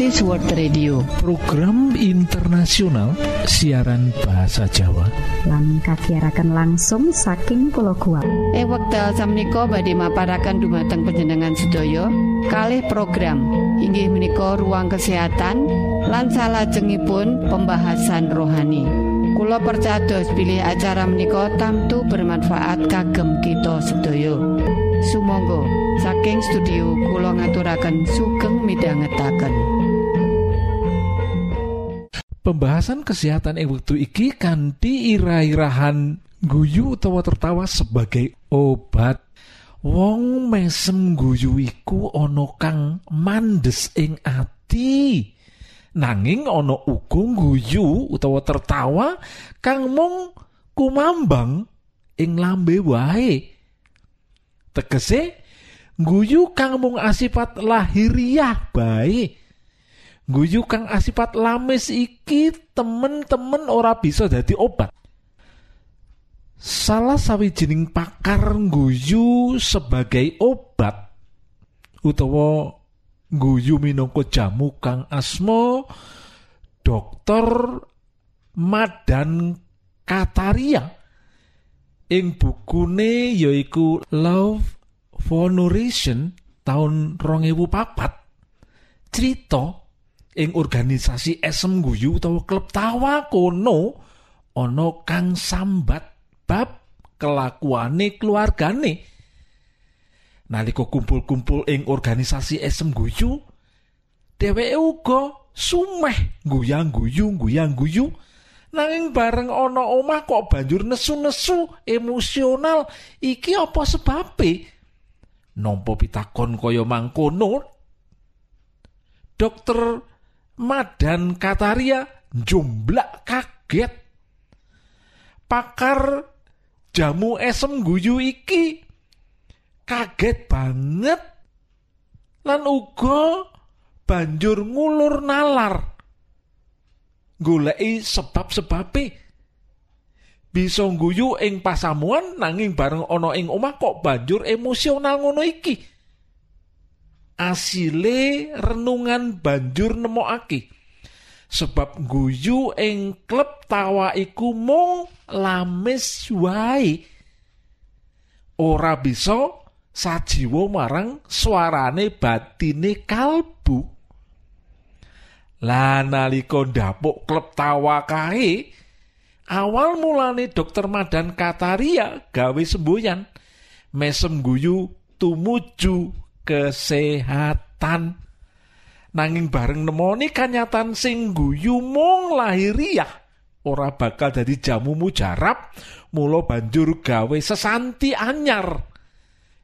Adventist World Radio. Program internasional siaran bahasa Jawa. Lan kagiatan langsung saking pulau kuat eh wekdal samiko badhe maparakan dumateng penjenengan sedaya. Kalih program inggih menika ruang kesehatan lan salajengipun pembahasan rohani. Kulo percados pilih acara menika tamtu bermanfaat kagem kita sedaya. Sumangga saking studio kula ngaturaken sugeng midhangetaken Pembahasan kesehatan ing wektu iki kanthi ira-irahan guyu utawa tertawa sebagai obat. Wong mesem guyu iku ana kang mandes ing ati. Nanging ana uga guyu utawa tertawa kang mung kumambang ing lambe wae. Tegese guyu kang mung asifat lahiriah bae. Guyu kang asifat lamis iki temen-temen ora bisa dadi obat. Salah sawijining pakar guyu sebagai obat utawa guyu minangka jamu kang asma Dokter Madan Kataria ing bukune yaiku Love for Nourishment tahun 2004 cerita ing organisasi esem guyu utawa klub tawa kono ana kang sambat bab kelakuane keluargane. Nalika kumpul-kumpul ing organisasi esem guyu dheweke uga sumeh guyang guyu guyang guyu nanging bareng ana omah kok banjur nesu-nesu emosional iki apa sebabe? Nampa pitakon kaya mangkono? Dokter Madan Kataria jumblak kaget. Pakar jamu esem guyu iki kaget banget. Lan uga banjur ngulur nalar. Goleki sebab-sebabe. Bisa guyu ing pasamuan nanging bareng ana ing omah kok banjur emosional ngono iki asile renungan banjur nemokake. Sebab guyu ing klub tawa iku mung lamis wae. Ora bisa sajiwa marang suarane batine kalbu. Lah nalika ndapuk klub tawa kae awal mulane dokter Madan Kataria gawe semboyan. Mesem guyu tumuju kesehatan. Nanging bareng nemoni kanyatan sing guyu mung lahiriah ora bakal dadi jamu mujarab mula banjur gawe sesanti anyar.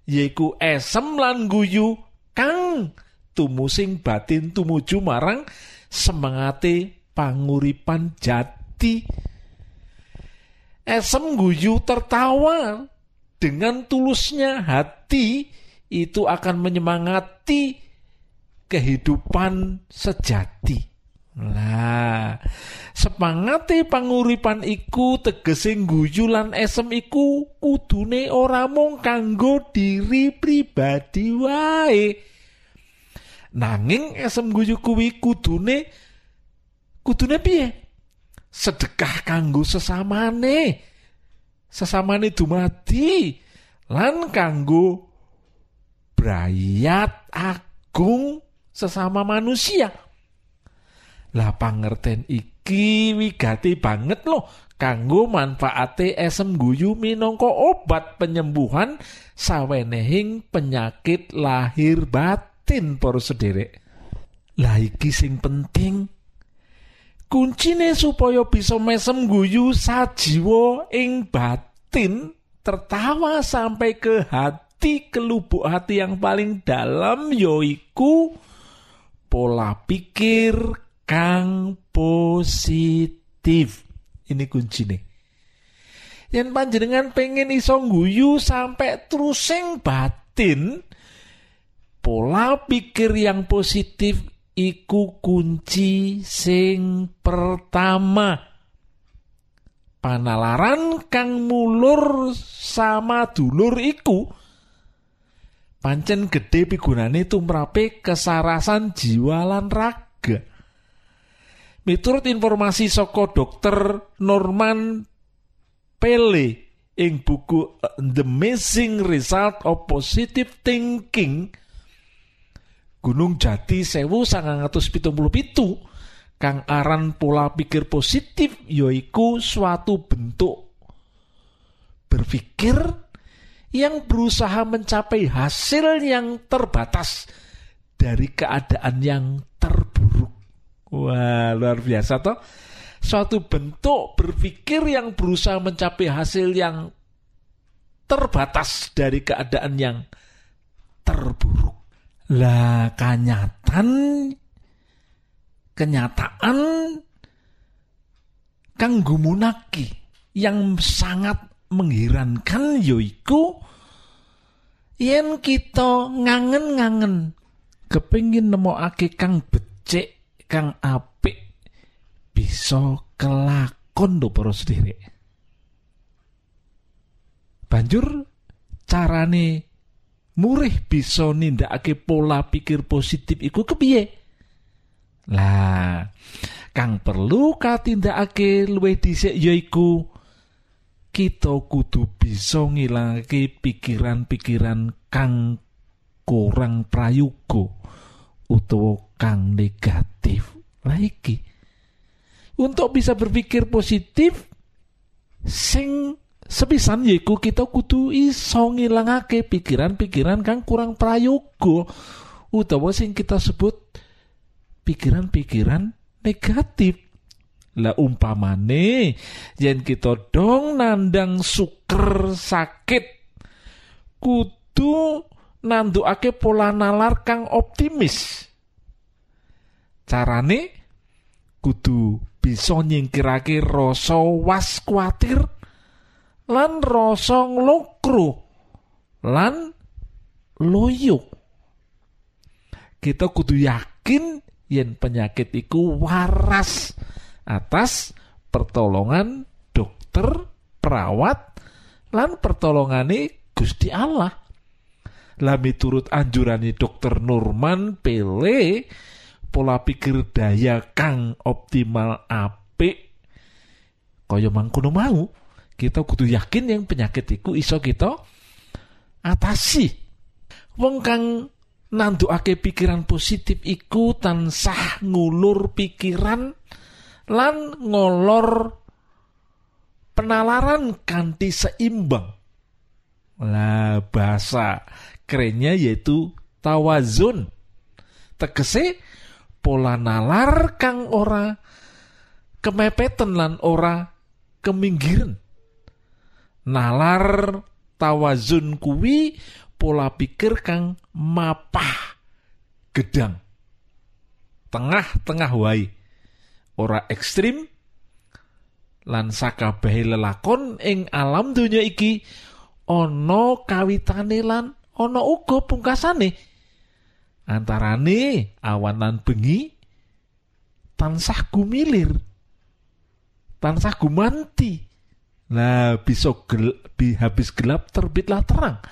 Yaiku esem lan guyu kang tumusing batin tumuju marang semangate panguripan jati. Esem guyu tertawa dengan tulusnya hati itu akan menyemangati kehidupan sejati. Nah, sepangate panguripan iku tegese guyu lan esem iku kudune ora mung kanggo diri pribadi wae. Nanging esem guyu kuwi kudune kudune piye? Sedekah kanggo sesamane. Sesamane dumadi lan kanggo brayat agung sesama manusia. Lah pangerten iki wigati banget loh kanggo manfaate esem guyu minangka obat penyembuhan sawenehing penyakit lahir batin para sederek. Lah iki sing penting kuncine supaya bisa mesem guyu sajiwa ing batin tertawa sampai ke hati kelubuk hati yang paling dalam yoiku pola pikir kang positif. Ini kuncine. Yen panjenengan pengen iso guyu sampai terusing batin pola pikir yang positif iku kunci sing pertama. Panalaran kang mulur sama dulur iku pancen gede pigunane tumrape kesarasan jiwa lan raga. Miturut informasi saka dokter Norman Pele ing buku The Missing Result of Positive Thinking Gunung Jati sewu sangang pitu kang aran pola pikir positif yoiku suatu bentuk berpikir yang berusaha mencapai hasil yang terbatas dari keadaan yang terburuk. Wah, luar biasa toh. Suatu bentuk berpikir yang berusaha mencapai hasil yang terbatas dari keadaan yang terburuk. Lah kenyataan kenyataan kang gumunaki yang sangat mengherankan yoiku yen kita ngangen-ngangen kepingin nemokake kang becik kang apik bisa kelakon lho para banjur carane murih bisa nindakake pola pikir positif iku kepiye? Lah kang perlu katindakake luwih dhisik yaiku kita kudu bisa ngilangake pikiran-pikiran kang kurang prayoga utawa kang negatif. Lagi untuk bisa berpikir positif sing sepisan yaiku kita kudu iso ngilangake pikiran-pikiran kang kurang prayoga utawa sing kita sebut pikiran-pikiran negatif lah umpamane yen kita dong nandang suker sakit kudu nandukake pola nalar kang optimis. Carane kudu bisa nyingkirake rasa was kuatir lan rasa nglokro lan loyo. Kita kudu yakin yen penyakit iku waras atas pertolongan dokter perawat lan pertolongane Gusti Allah. Lah miturut anjurani dokter Norman Pele pola pikir daya kang optimal apik kaya mangkono mau kita kudu yakin yang penyakit iku iso kita atasi. Wong kang nandukake pikiran positif iku tansah ngulur pikiran lan ngolor penalaran kanthi seimbang. Lah bahasa kerennya yaitu tawazun. Tegese pola nalar kang ora kemepeten lan ora keminggiran nalar tawazun kuwi pola pikir kang mapah gedang. Tengah-tengah wae ora ekstrim lan sakabehe lelakon ing alam donya iki ana kawitane lan ana uga pungkasane antarane awan lan bengi tansah gumilir tansah gumanti Nah, bisa gel, bi, habis gelap terbitlah terang.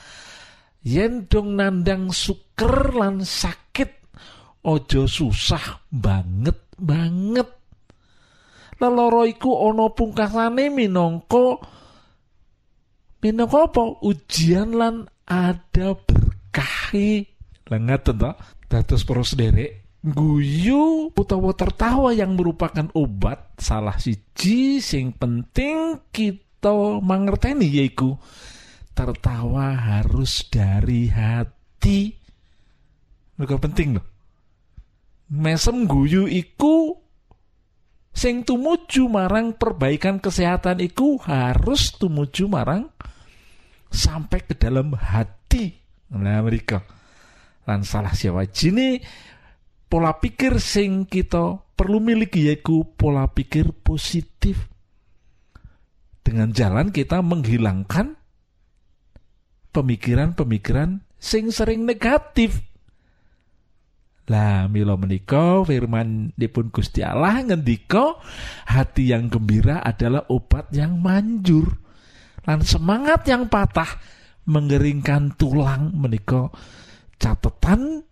Yen dong nandang suker lan sakit, ojo susah banget banget. Leloro iku ana pungkasane minangka minangka apa? Ujian lan ada berkahi. Lah ngaten to, dados para sederek, guyu utawa tertawa yang merupakan obat salah siji sing penting kita kita mangerteni yaiku tertawa harus dari hati mereka penting loh mesem guyu iku sing tumuju marang perbaikan kesehatan iku harus tumuju marang sampai ke dalam hati. Nah mereka. Lan salah siapa? Jini pola pikir sing kita perlu miliki yaitu pola pikir positif. Dengan jalan kita menghilangkan pemikiran-pemikiran sing sering negatif. Lah milo menika firman dipun Gusti Allah hati yang gembira adalah obat yang manjur lan semangat yang patah mengeringkan tulang menika catatan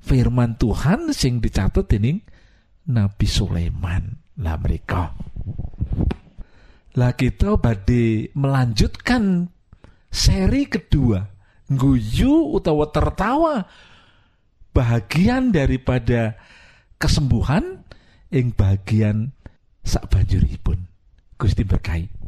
firman Tuhan sing dicatat dening Nabi Sulaiman. Lah mereka lah kita badhe melanjutkan seri kedua guyu utawa tertawa bagian daripada kesembuhan ing bagian sak banjuripun. Gusti berkahi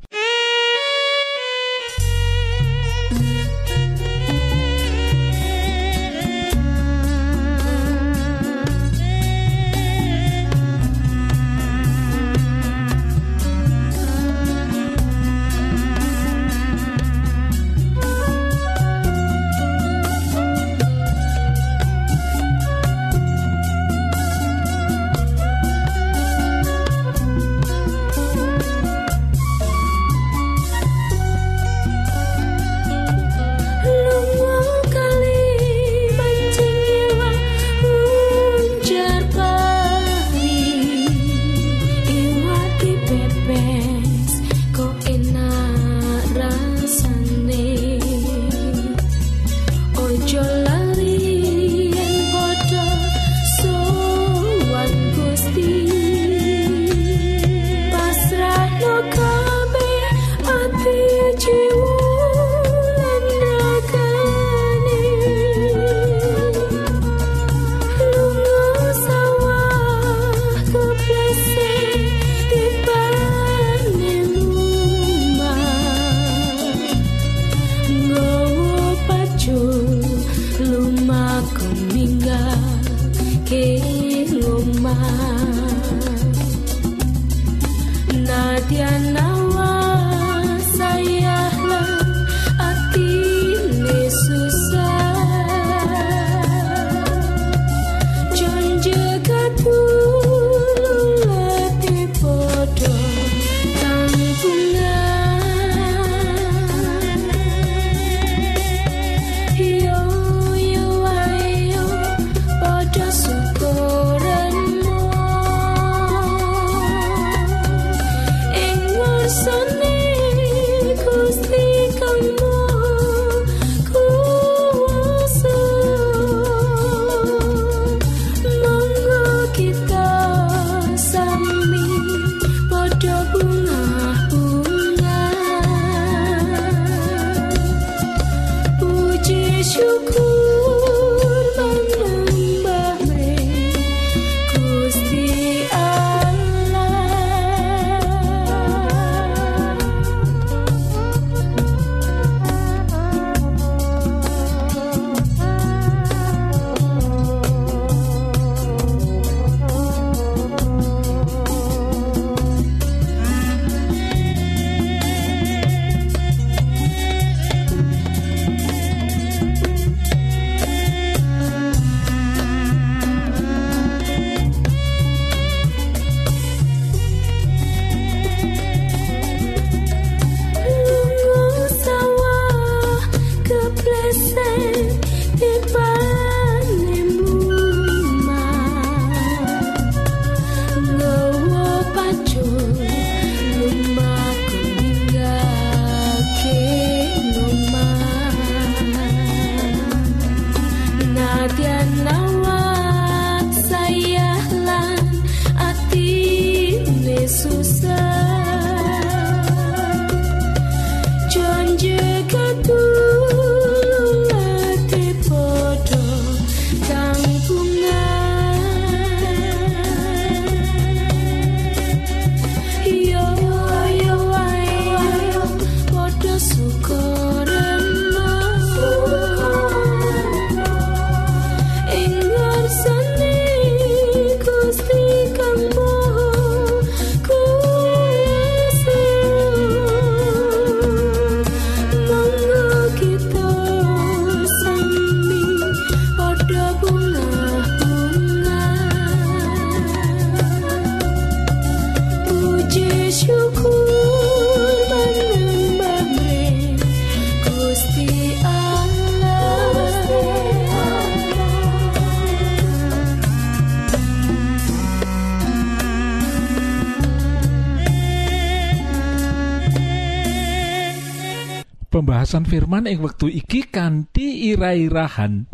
pembahasan firman ing wektu iki kanthi ira-irahan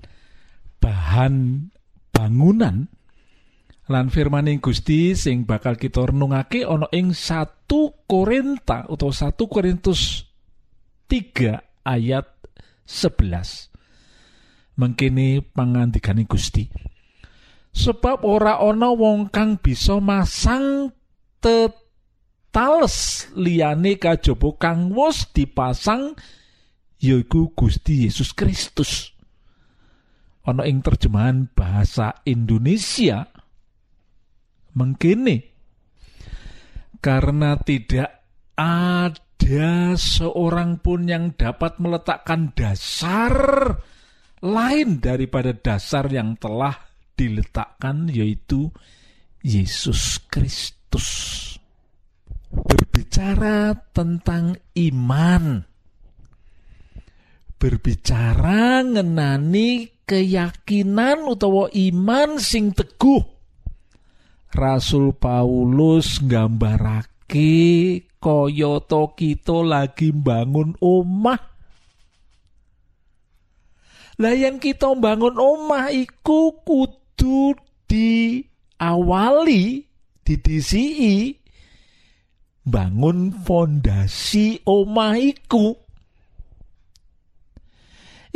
bahan bangunan. Lan firmaning Gusti sing bakal kita renungake ana ing 1 Korinta utawa 1 Korintus 3 ayat 11 mengkini pangandikane Gusti. Sebab ora ana wong kang bisa masang tetales liyane kajaba kang dipasang yaiku Gusti Yesus Kristus ana ing terjemahan bahasa Indonesia mengkini karena tidak ada seorang pun yang dapat meletakkan dasar lain daripada dasar yang telah diletakkan yaitu Yesus Kristus. Berbicara tentang iman, berbicara ngenani keyakinan utawa iman sing teguh. Rasul Paulus nggambarake kaya kita lagi bangun omah. Layan kita bangun omah iku kudu diawali didisii bangun fondasi omah iku.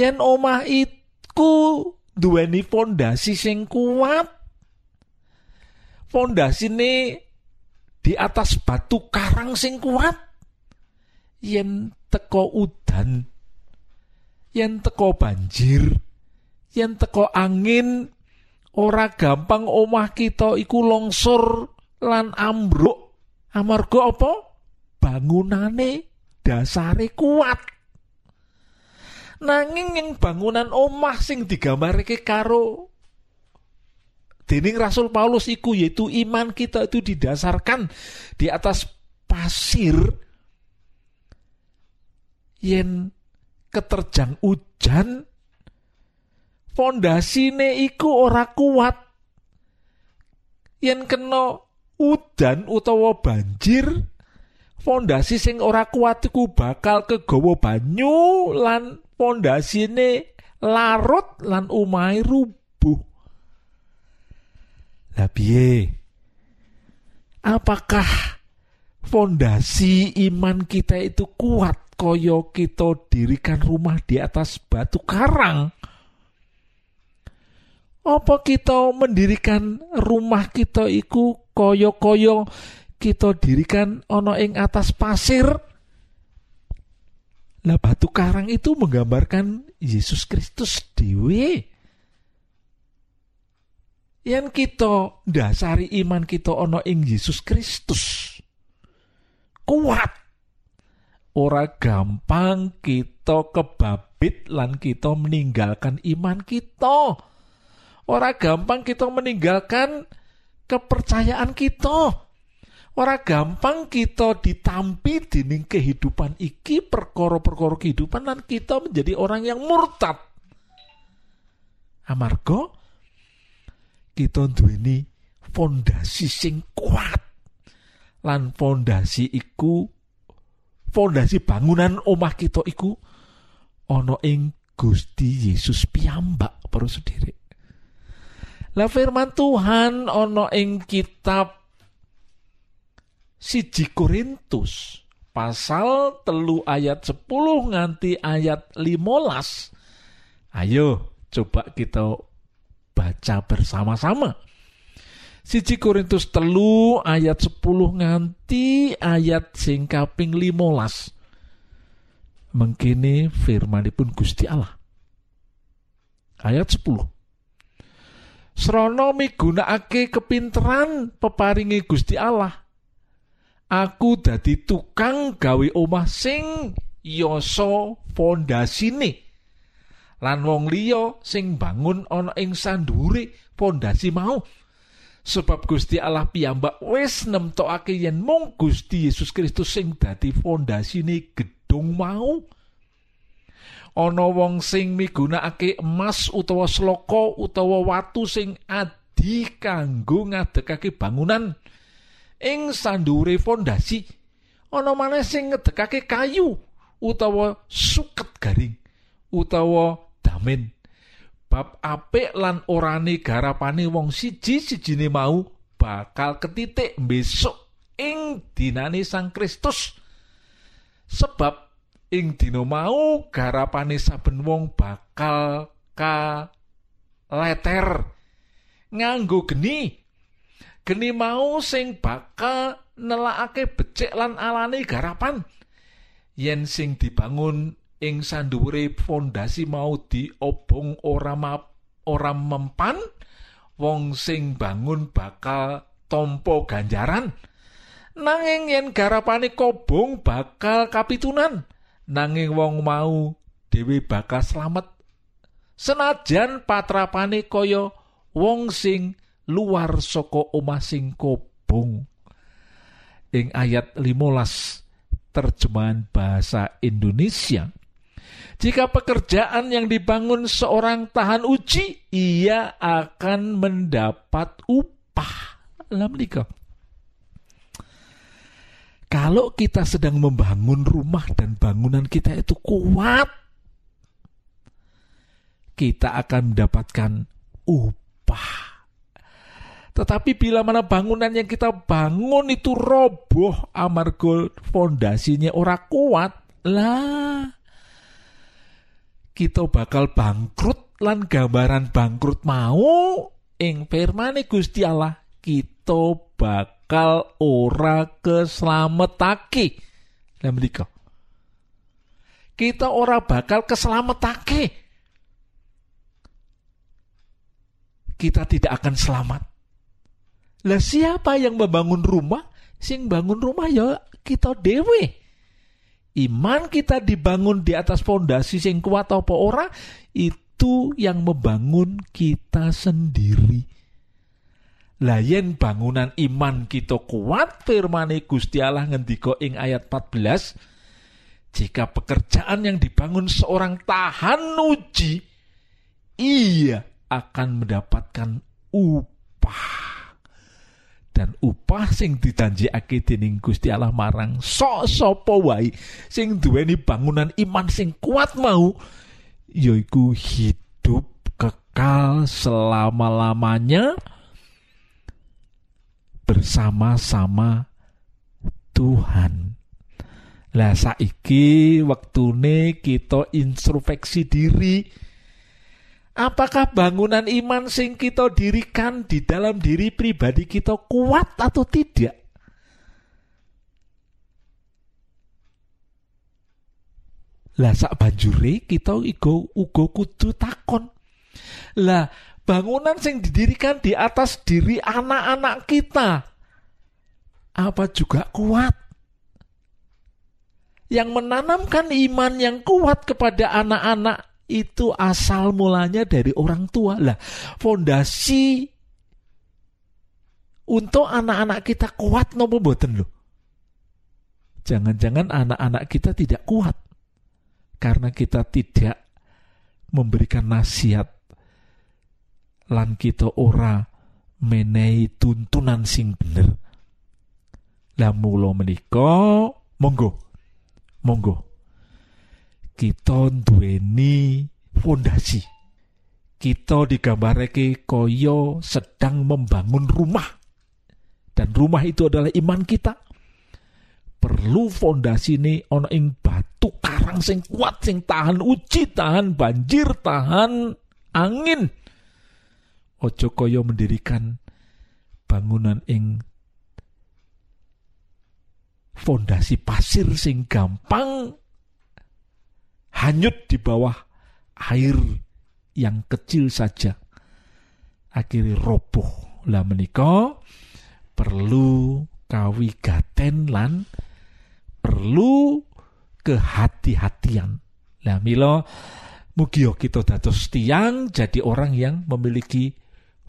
Yen omah iku duweni fondasi sing kuat. Fondasine di atas batu karang sing kuat. Yen teko udan, yen teko banjir, yen teko angin, ora gampang omah kita iku longsor lan ambruk. Amarga apa? Bangunane dasare kuat. Nanging yang bangunan omah sing digambarke karo dening Rasul Paulus iku yaitu iman kita itu didasarkan di atas pasir yen keterjang hujan. Fondasine iku ora kuat. Yen kena udan utawa banjir fondasi sing ora kuat iku bakal kegawa banyu lan fondasine larut lan umai rubuh. Lah apakah fondasi iman kita itu kuat koyo kita dirikan rumah di atas batu karang? Apa kita mendirikan rumah kita iku koyo-koyo kita dirikan ana ing atas pasir lah batu karang itu menggambarkan Yesus Kristus dewe. Yang kita dasari iman kita ana ing Yesus Kristus kuat. Ora gampang kita kebabit lan kita meninggalkan iman kita. Ora gampang kita meninggalkan kepercayaan kita ora gampang kita ditampi dening kehidupan iki perkara-perkara kehidupan dan kita menjadi orang yang murtad. Amarga kita duweni fondasi sing kuat. Lan fondasi iku fondasi bangunan omah kita iku ana ing Gusti Yesus piyambak para sederek lah firman Tuhan ana ing kitab siji Korintus pasal telu ayat 10 nganti ayat 15 ayo coba kita baca bersama-sama. Siji Korintus telu ayat 10 nganti ayat sing kaping 15 mengkini firmanipun Gusti Allah. Ayat 10 Srono migunakake kepinteran peparingi Gusti Allah aku dadi tukang gawe omah sing yasa fondasine. Lan wong liya sing bangun ana ing sandure fondasi mau. Sebab Gusti Allah piyambak wis nemtokake yen mung Gusti Yesus Kristus sing dadi fondasine gedung mau. Ana wong sing migunakake emas utawa sloko utawa watu sing adi kanggo ngadekake bangunan ing sandure fondasi ana maneh sing ngedekake kayu utawa suket garing utawa damen. Bab apik lan orane garapane wong siji sijine mau bakal ketitik besok ing dinane Sang Kristus. Sebab ing dina mau garapane saben wong bakal ka leter nganggo geni geni mau sing bakal nelakake becik lan alane garapan. Yen sing dibangun ing sanduwure fondasi mau diobong ora map, ora mempan wong sing bangun bakal tompo ganjaran. Nanging yen garapane kobong bakal kapitunan. Nanging wong mau dhewe bakal slamet. Senajan patrapane kaya wong sing luar saka omah sing kobong ing ayat 15 terjemahan bahasa Indonesia jika pekerjaan yang dibangun seorang tahan uji, ia akan mendapat upah. Dalam. Kalau kita sedang membangun rumah dan bangunan kita itu kuat, kita akan mendapatkan upah. Tetapi bila mana bangunan yang kita bangun itu roboh amargo fondasinya ora kuat, lah kita bakal bangkrut lan gambaran bangkrut mau ing firmane Gusti Allah kita bakal ora keslametake. Lah menika kita ora bakal keslametake. Kita tidak akan selamat lah siapa yang membangun rumah? Sing bangun rumah ya kita dewe iman kita dibangun di atas fondasi yang kuat apa ora itu yang membangun kita sendiri. Layan bangunan iman kita kuat firmane Gusti Allah ngendika ing ayat 14 jika pekerjaan yang dibangun seorang tahan uji ia akan mendapatkan upah dan upah sing dijanjikake dening Gusti Allah marang sok sapa wae sing duweni bangunan iman sing kuat mau yaiku hidup kekal selama-lamanya bersama-sama Tuhan. Lah saiki wektune kita introspeksi diri Apakah bangunan iman sing kita dirikan di dalam diri pribadi kita kuat atau tidak? Lah sak banjure kita igo ugo kudu takon. Lah bangunan sing didirikan di atas diri anak-anak kita apa juga kuat? Yang menanamkan iman yang kuat kepada anak-anak itu asal mulanya dari orang tua lah. Fondasi untuk anak-anak kita kuat nopo boten loh. Jangan-jangan anak-anak kita tidak kuat karena kita tidak memberikan nasihat lan kita ora menei tuntunan sing bener. Lah mulo menika monggo monggo kita duweni fondasi. Kita digambarake koyo sedang membangun rumah. Dan rumah itu adalah iman kita. Perlu fondasi ini ono ing batu karang sing kuat sing tahan uji, tahan banjir, tahan angin. Ojo koyo mendirikan bangunan ing fondasi pasir sing gampang hanyut di bawah air yang kecil saja. Akhirnya roboh. Lah menika perlu kawigaten lan perlu kehati-hatian. Lah milo mugio kita dados tiang jadi orang yang memiliki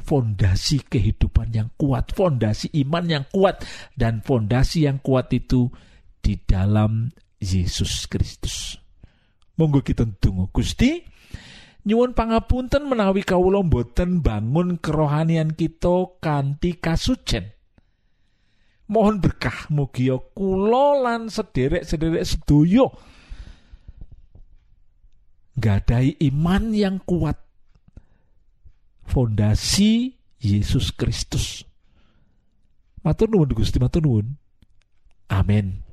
fondasi kehidupan yang kuat, fondasi iman yang kuat, dan fondasi yang kuat itu di dalam Yesus Kristus. Monggo kita tunggu Gusti nyuwun pangapunten menawi kawula boten bangun kerohanian kita kanthi kasucen. Mohon berkah mugi kula lan sederek-sederek sedoyo gadai iman yang kuat fondasi Yesus Kristus. Matur nuwun Gusti matur nuwun. Amin.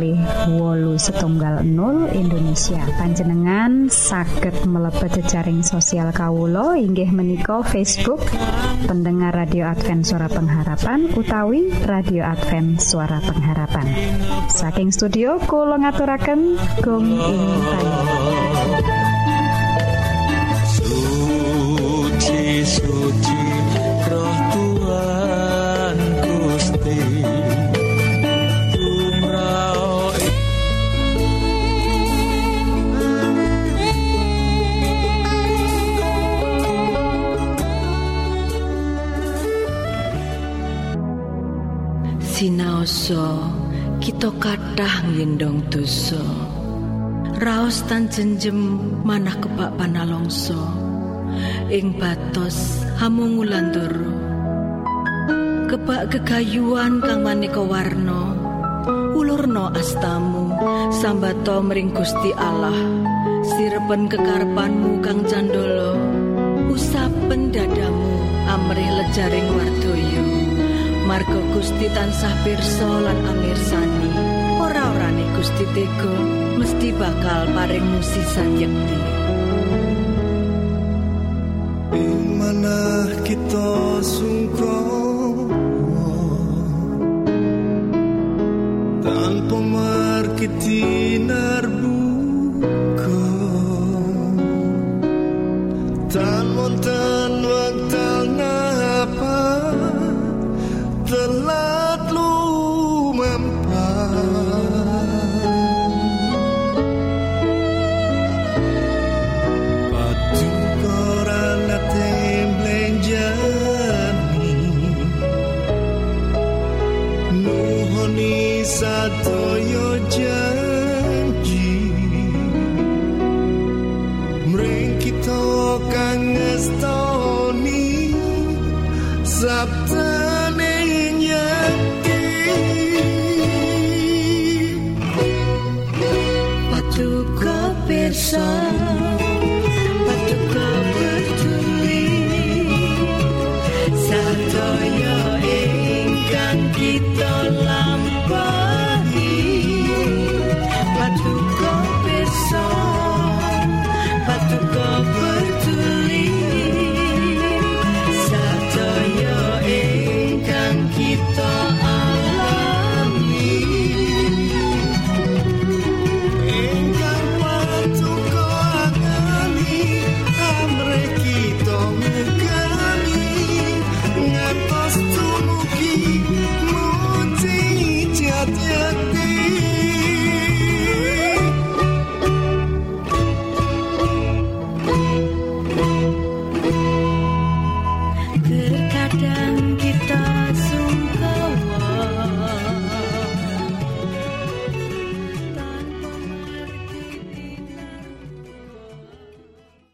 wolu setunggal 0 Indonesia. Panjenengan saged mlebet jejaring sosial Kawulo inggih menika Facebook pendengar radio Advent suara pengharapan utawi radio Advent suara pengharapan. Saking studio Kulo ngaturaken gong ing suci suci Sinaoso kita kathah ngendong dosa. Raos tan jenjem manah kebak panalongso ing batos hamungulandoro kebak gegayuan kang maneka warna ulurno astamu sambato mring Gusti Allah. Sirepen kekarepanmu kang candolo usapen dadamu amrih lejaring wardoyo Margo Gusti tansah pirsa lan amirsani ora-orane Gusti Tego mesti bakal paring musisan yekti Ing kita sungkowo tanpa markiti kita